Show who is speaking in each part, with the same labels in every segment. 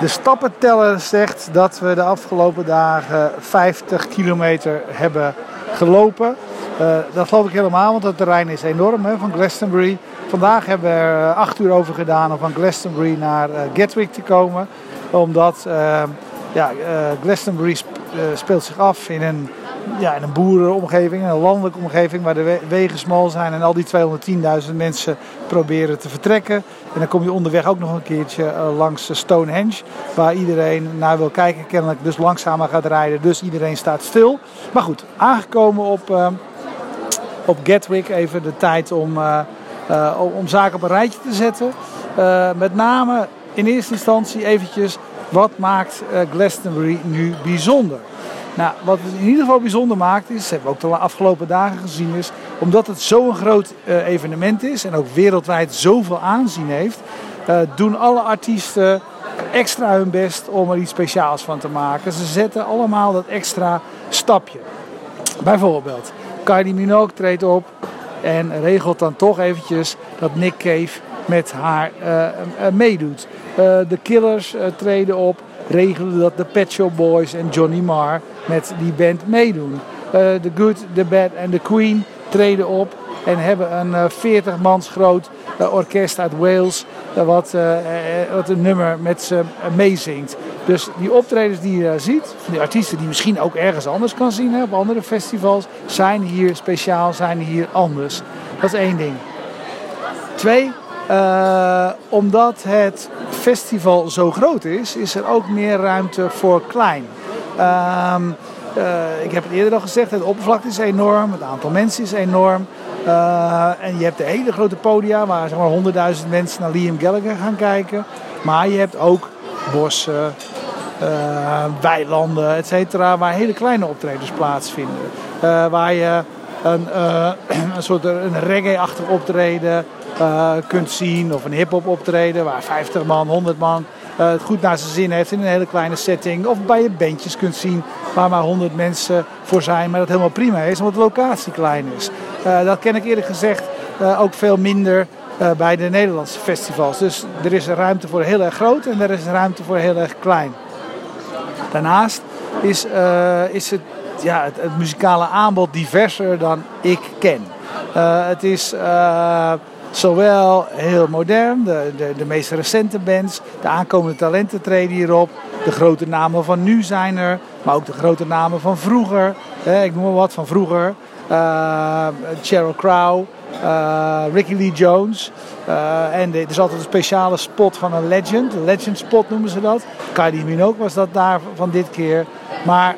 Speaker 1: De stappenteller zegt dat we de afgelopen dagen 50 kilometer hebben gelopen. Uh, dat geloof ik helemaal, want het terrein is enorm hè, van Glastonbury. Vandaag hebben we er 8 uur over gedaan om van Glastonbury naar uh, Gatwick te komen. Omdat ja, Glastonbury speelt zich af in een ja, in een boerenomgeving, een landelijke omgeving waar de wegen smal zijn en al die 210.000 mensen proberen te vertrekken. En dan kom je onderweg ook nog een keertje uh, langs Stonehenge, waar iedereen naar wil kijken, kennelijk dus langzamer gaat rijden, dus iedereen staat stil. Maar goed, aangekomen op, uh, op Gatwick, even de tijd om, uh, om zaken op een rijtje te zetten. met name in eerste instantie eventjes, wat maakt Glastonbury nu bijzonder? Nou, wat het in ieder geval bijzonder maakt is, hebben we ook de afgelopen dagen gezien, is omdat het zo'n groot uh, evenement is en ook wereldwijd zoveel aanzien heeft, uh, doen alle artiesten extra hun best om er iets speciaals van te maken. Ze zetten allemaal dat extra stapje. Bijvoorbeeld, Kylie Minogue treedt op en regelt dan toch eventjes dat Nick Cave met haar uh, meedoet. de Killers treden op regelen dat de Pet Shop Boys en Johnny Marr met die band meedoen. The eh, Good, The Bad en The Queen treden op en hebben een 40 eh, groot eh, orkest uit Wales wat, wat een nummer met ze meezingt. Dus die optredens die je daar ziet, die artiesten die misschien ook ergens anders kan zien op andere festivals, zijn hier speciaal, zijn hier anders. Dat is één ding. Twee, omdat het festival zo groot is, is er ook meer ruimte voor klein. Uh, uh, ik heb het eerder al gezegd, het oppervlakte is enorm, het aantal mensen is enorm. Uh, en je hebt de hele grote podia waar zeg maar, 100.000 mensen naar Liam Gallagher gaan kijken. Maar je hebt ook bossen, weilanden, et cetera, waar hele kleine optredens plaatsvinden. waar je een, een soort een reggae-achtig optreden kunt zien. Of een hip-hop optreden waar 50 man, 100 man het goed naar zijn zin heeft in een hele kleine setting. Of bij je bandjes kunt zien waar maar 100 mensen voor zijn. Maar dat helemaal prima is omdat de locatie klein is. Uh, dat ken ik eerlijk gezegd ook veel minder bij de Nederlandse festivals. Dus er is ruimte voor heel erg groot en er is ruimte voor heel erg klein. Daarnaast is, is het, ja, het, muzikale aanbod diverser dan ik ken. het is Zowel heel modern, de, de, de meest recente bands, de aankomende talenten treden hierop. De grote namen van nu zijn er, maar ook de grote namen van vroeger. ik noem maar wat van vroeger. Uh, Sheryl Crow, uh, Ricky Lee Jones. Uh, en er is altijd een speciale spot van een legend. Een legend spot noemen ze dat. Kylie Minogue was dat daar van dit keer. Maar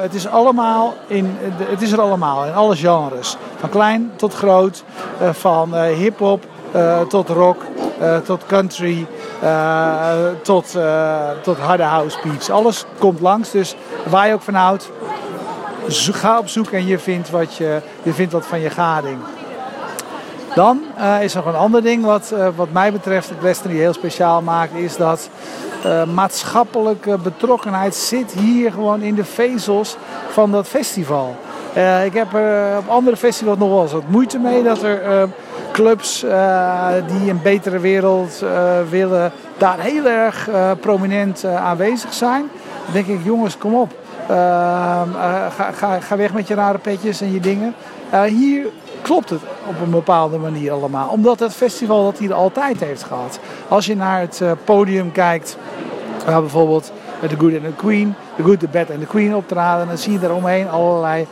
Speaker 1: het, is allemaal in, het is er allemaal, in alle genres. Van klein tot groot, van hip-hop tot rock, tot country, tot, tot harde house beats. Alles komt langs, dus waar je ook van houdt, ga op zoek en je vindt wat, je, je vindt wat van je gading. Dan is er nog een ander ding wat, wat mij betreft het Western heel speciaal maakt, is dat uh, maatschappelijke betrokkenheid zit hier gewoon in de vezels van dat festival. Uh, ik heb er op andere festivals nog wel eens wat moeite mee dat er uh, clubs die een betere wereld willen, daar heel erg prominent aanwezig zijn. Dan denk ik, jongens, kom op. Ga, ga, ga, weg met je rare petjes en je dingen. hier klopt het op een bepaalde manier allemaal. Omdat het festival dat hier altijd heeft gehad. Als je naar het uh, podium kijkt, waar bijvoorbeeld The Good and the Queen, The Good, The Bad and the Queen optraden, dan zie je daaromheen allerlei,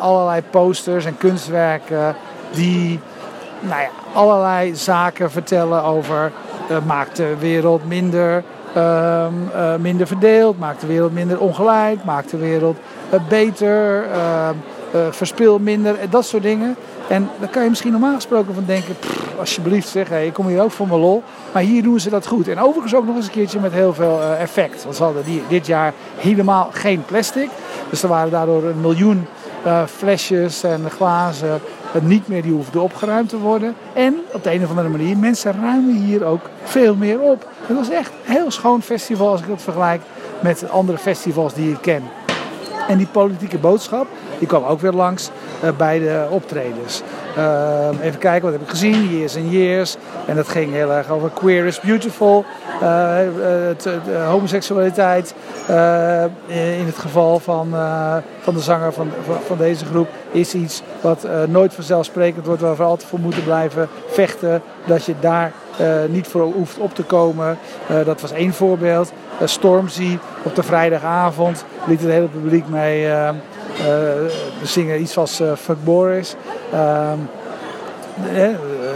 Speaker 1: allerlei posters en kunstwerken die nou ja, allerlei zaken vertellen over maakt de wereld minder, ehm, minder verdeeld, maakt de wereld minder ongelijk, maakt de wereld beter, ehm, verspil minder, dat soort dingen. En dan kan je misschien normaal gesproken van denken, alsjeblieft zeg, ik kom hier ook voor mijn lol. Maar hier doen ze dat goed. En overigens ook nog eens een keertje met heel veel uh, effect. Want ze hadden dit jaar helemaal geen plastic. Dus er waren daardoor een miljoen uh, flesjes en glazen uh, niet meer die hoefden opgeruimd te worden. En op de een of andere manier, mensen ruimen hier ook veel meer op. Het was echt een heel schoon festival als ik dat vergelijk met andere festivals die ik ken. En die politieke boodschap, die kwam ook weer langs uh, bij de optredens. Ehm, even kijken, wat heb ik gezien? Years and Years. En dat ging heel erg over queer is beautiful. Uh, het, homoseksualiteit. in het geval van, van de zanger van, van, van, deze groep is iets wat nooit vanzelfsprekend wordt. Waar we altijd voor moeten blijven vechten. Dat je daar niet voor hoeft op te komen. dat was één voorbeeld. Stormzy op de vrijdagavond liet het hele publiek mee zingen iets als Fuck Boris. Ehm,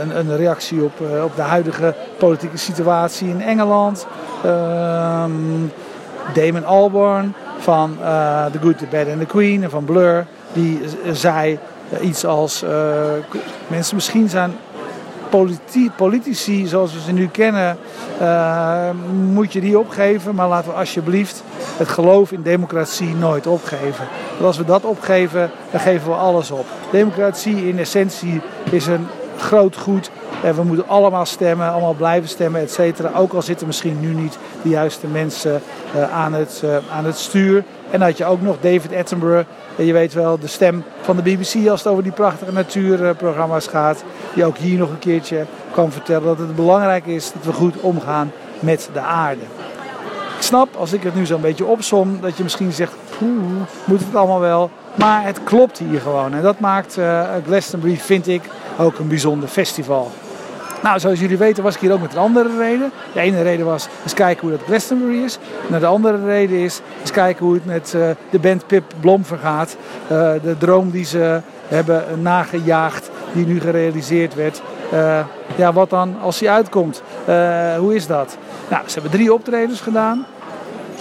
Speaker 1: een, een, reactie op, eh, op de huidige politieke situatie in Engeland. Ehm, Damon Albarn van The Good, The Bad and The Queen en van Blur. Die zei iets als... mensen misschien zijn politici zoals we ze nu kennen, uh, moet je die opgeven. Maar laten we alsjeblieft het geloof in democratie nooit opgeven. Want als we dat opgeven, dan geven we alles op. Democratie in essentie is een groot goed. En we moeten allemaal stemmen, allemaal blijven stemmen, et cetera. Ook al zitten misschien nu niet de juiste mensen uh, aan, het, uh, aan het stuur. En had je ook nog David Attenborough. Je weet wel, de stem van de BBC als het over die prachtige natuurprogramma's gaat. Die ook hier nog een keertje kwam vertellen dat het belangrijk is dat we goed omgaan met de aarde. Ik snap, als ik het nu zo'n beetje opsom, dat je misschien zegt, moet het allemaal wel? Maar het klopt hier gewoon. En dat maakt uh, Glastonbury, vind ik, ook een bijzonder festival. Nou, zoals jullie weten was ik hier ook met een andere reden. De ene reden was eens kijken hoe dat Glastonbury is. De andere reden is eens kijken hoe het met uh, de band Pip Blom vergaat. Uh, de droom die ze hebben nagejaagd, die nu gerealiseerd werd. Ja, wat dan als hij uitkomt? hoe is dat? Nou, ze hebben drie optredens gedaan.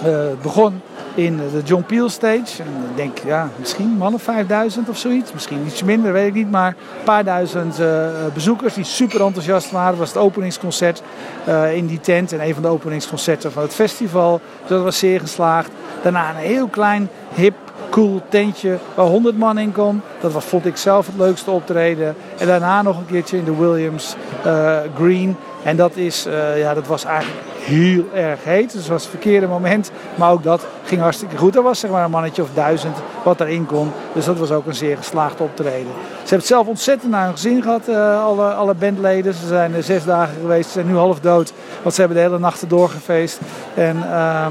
Speaker 1: het begon in de John Peel Stage. En ik denk, ja, misschien mannen 5000 of zoiets. Misschien iets minder, weet ik niet. Maar een paar duizend uh, bezoekers die super enthousiast waren. Was het openingsconcert uh, in die tent. En een van de openingsconcerten van het festival. Dus dat was zeer geslaagd. Daarna een heel klein, hip, cool tentje waar 100 man in kon. Dat was, vond ik zelf het leukste optreden. En daarna nog een keertje in de Williams uh, Green. En dat, is, ja, dat was eigenlijk heel erg heet. Dus het was het verkeerde moment. Maar ook dat ging hartstikke goed. Er was zeg maar een mannetje of duizend wat erin kon. Dus dat was ook een zeer geslaagd optreden. Ze hebben het zelf ontzettend naar hun gezin gehad, uh, alle, alle bandleden. Ze zijn er zes dagen geweest. Ze zijn nu half dood. Want ze hebben de hele nacht doorgefeest. En uh,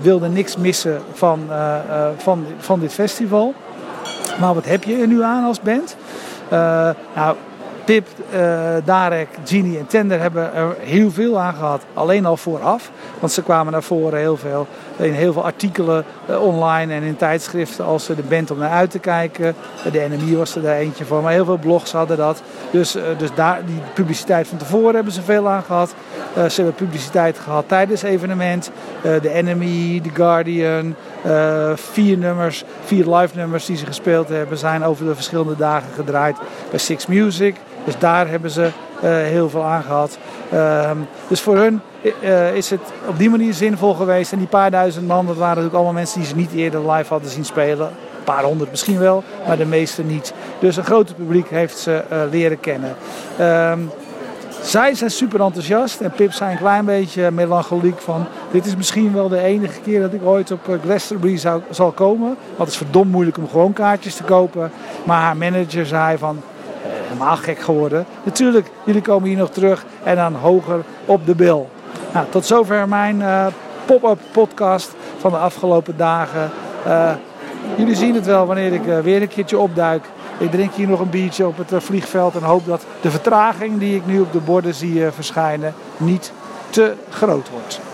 Speaker 1: wilden niks missen van, van, van dit festival. Maar wat heb je er nu aan als band? nou, Pip, uh, Darek, Genie en Tender hebben er heel veel aan gehad. Alleen al vooraf. Want ze kwamen naar voren heel veel. In heel veel artikelen uh, online en in tijdschriften als de band om naar uit te kijken. De NMI was er daar eentje van. Maar heel veel blogs hadden dat. Dus, uh, dus daar, die publiciteit van tevoren hebben ze veel aan gehad. ze hebben publiciteit gehad tijdens het evenement. de NMI, The Guardian. vier nummers, vier live nummers die ze gespeeld hebben zijn over de verschillende dagen gedraaid bij Six Music. Dus daar hebben ze uh, heel veel aan gehad. Uh, dus voor hun uh, is het op die manier zinvol geweest. En die paar duizend man, dat waren natuurlijk allemaal mensen die ze niet eerder live hadden zien spelen. Een paar honderd misschien wel, maar de meeste niet. Dus een groot publiek heeft ze uh, leren kennen. Ehm, zij zijn super enthousiast en Pip zijn een klein beetje melancholiek van... dit is misschien wel de enige keer dat ik ooit op Glastonbury zal komen. Want het is verdomd moeilijk om gewoon kaartjes te kopen. Maar haar manager zei van helemaal gek geworden. Natuurlijk, jullie komen hier nog terug en dan hoger op de bil. Nou, tot zover mijn uh, pop-up podcast van de afgelopen dagen. Uh, jullie zien het wel wanneer ik uh, weer een keertje opduik. Ik drink hier nog een biertje op het vliegveld en hoop dat de vertraging die ik nu op de borden zie verschijnen niet te groot wordt.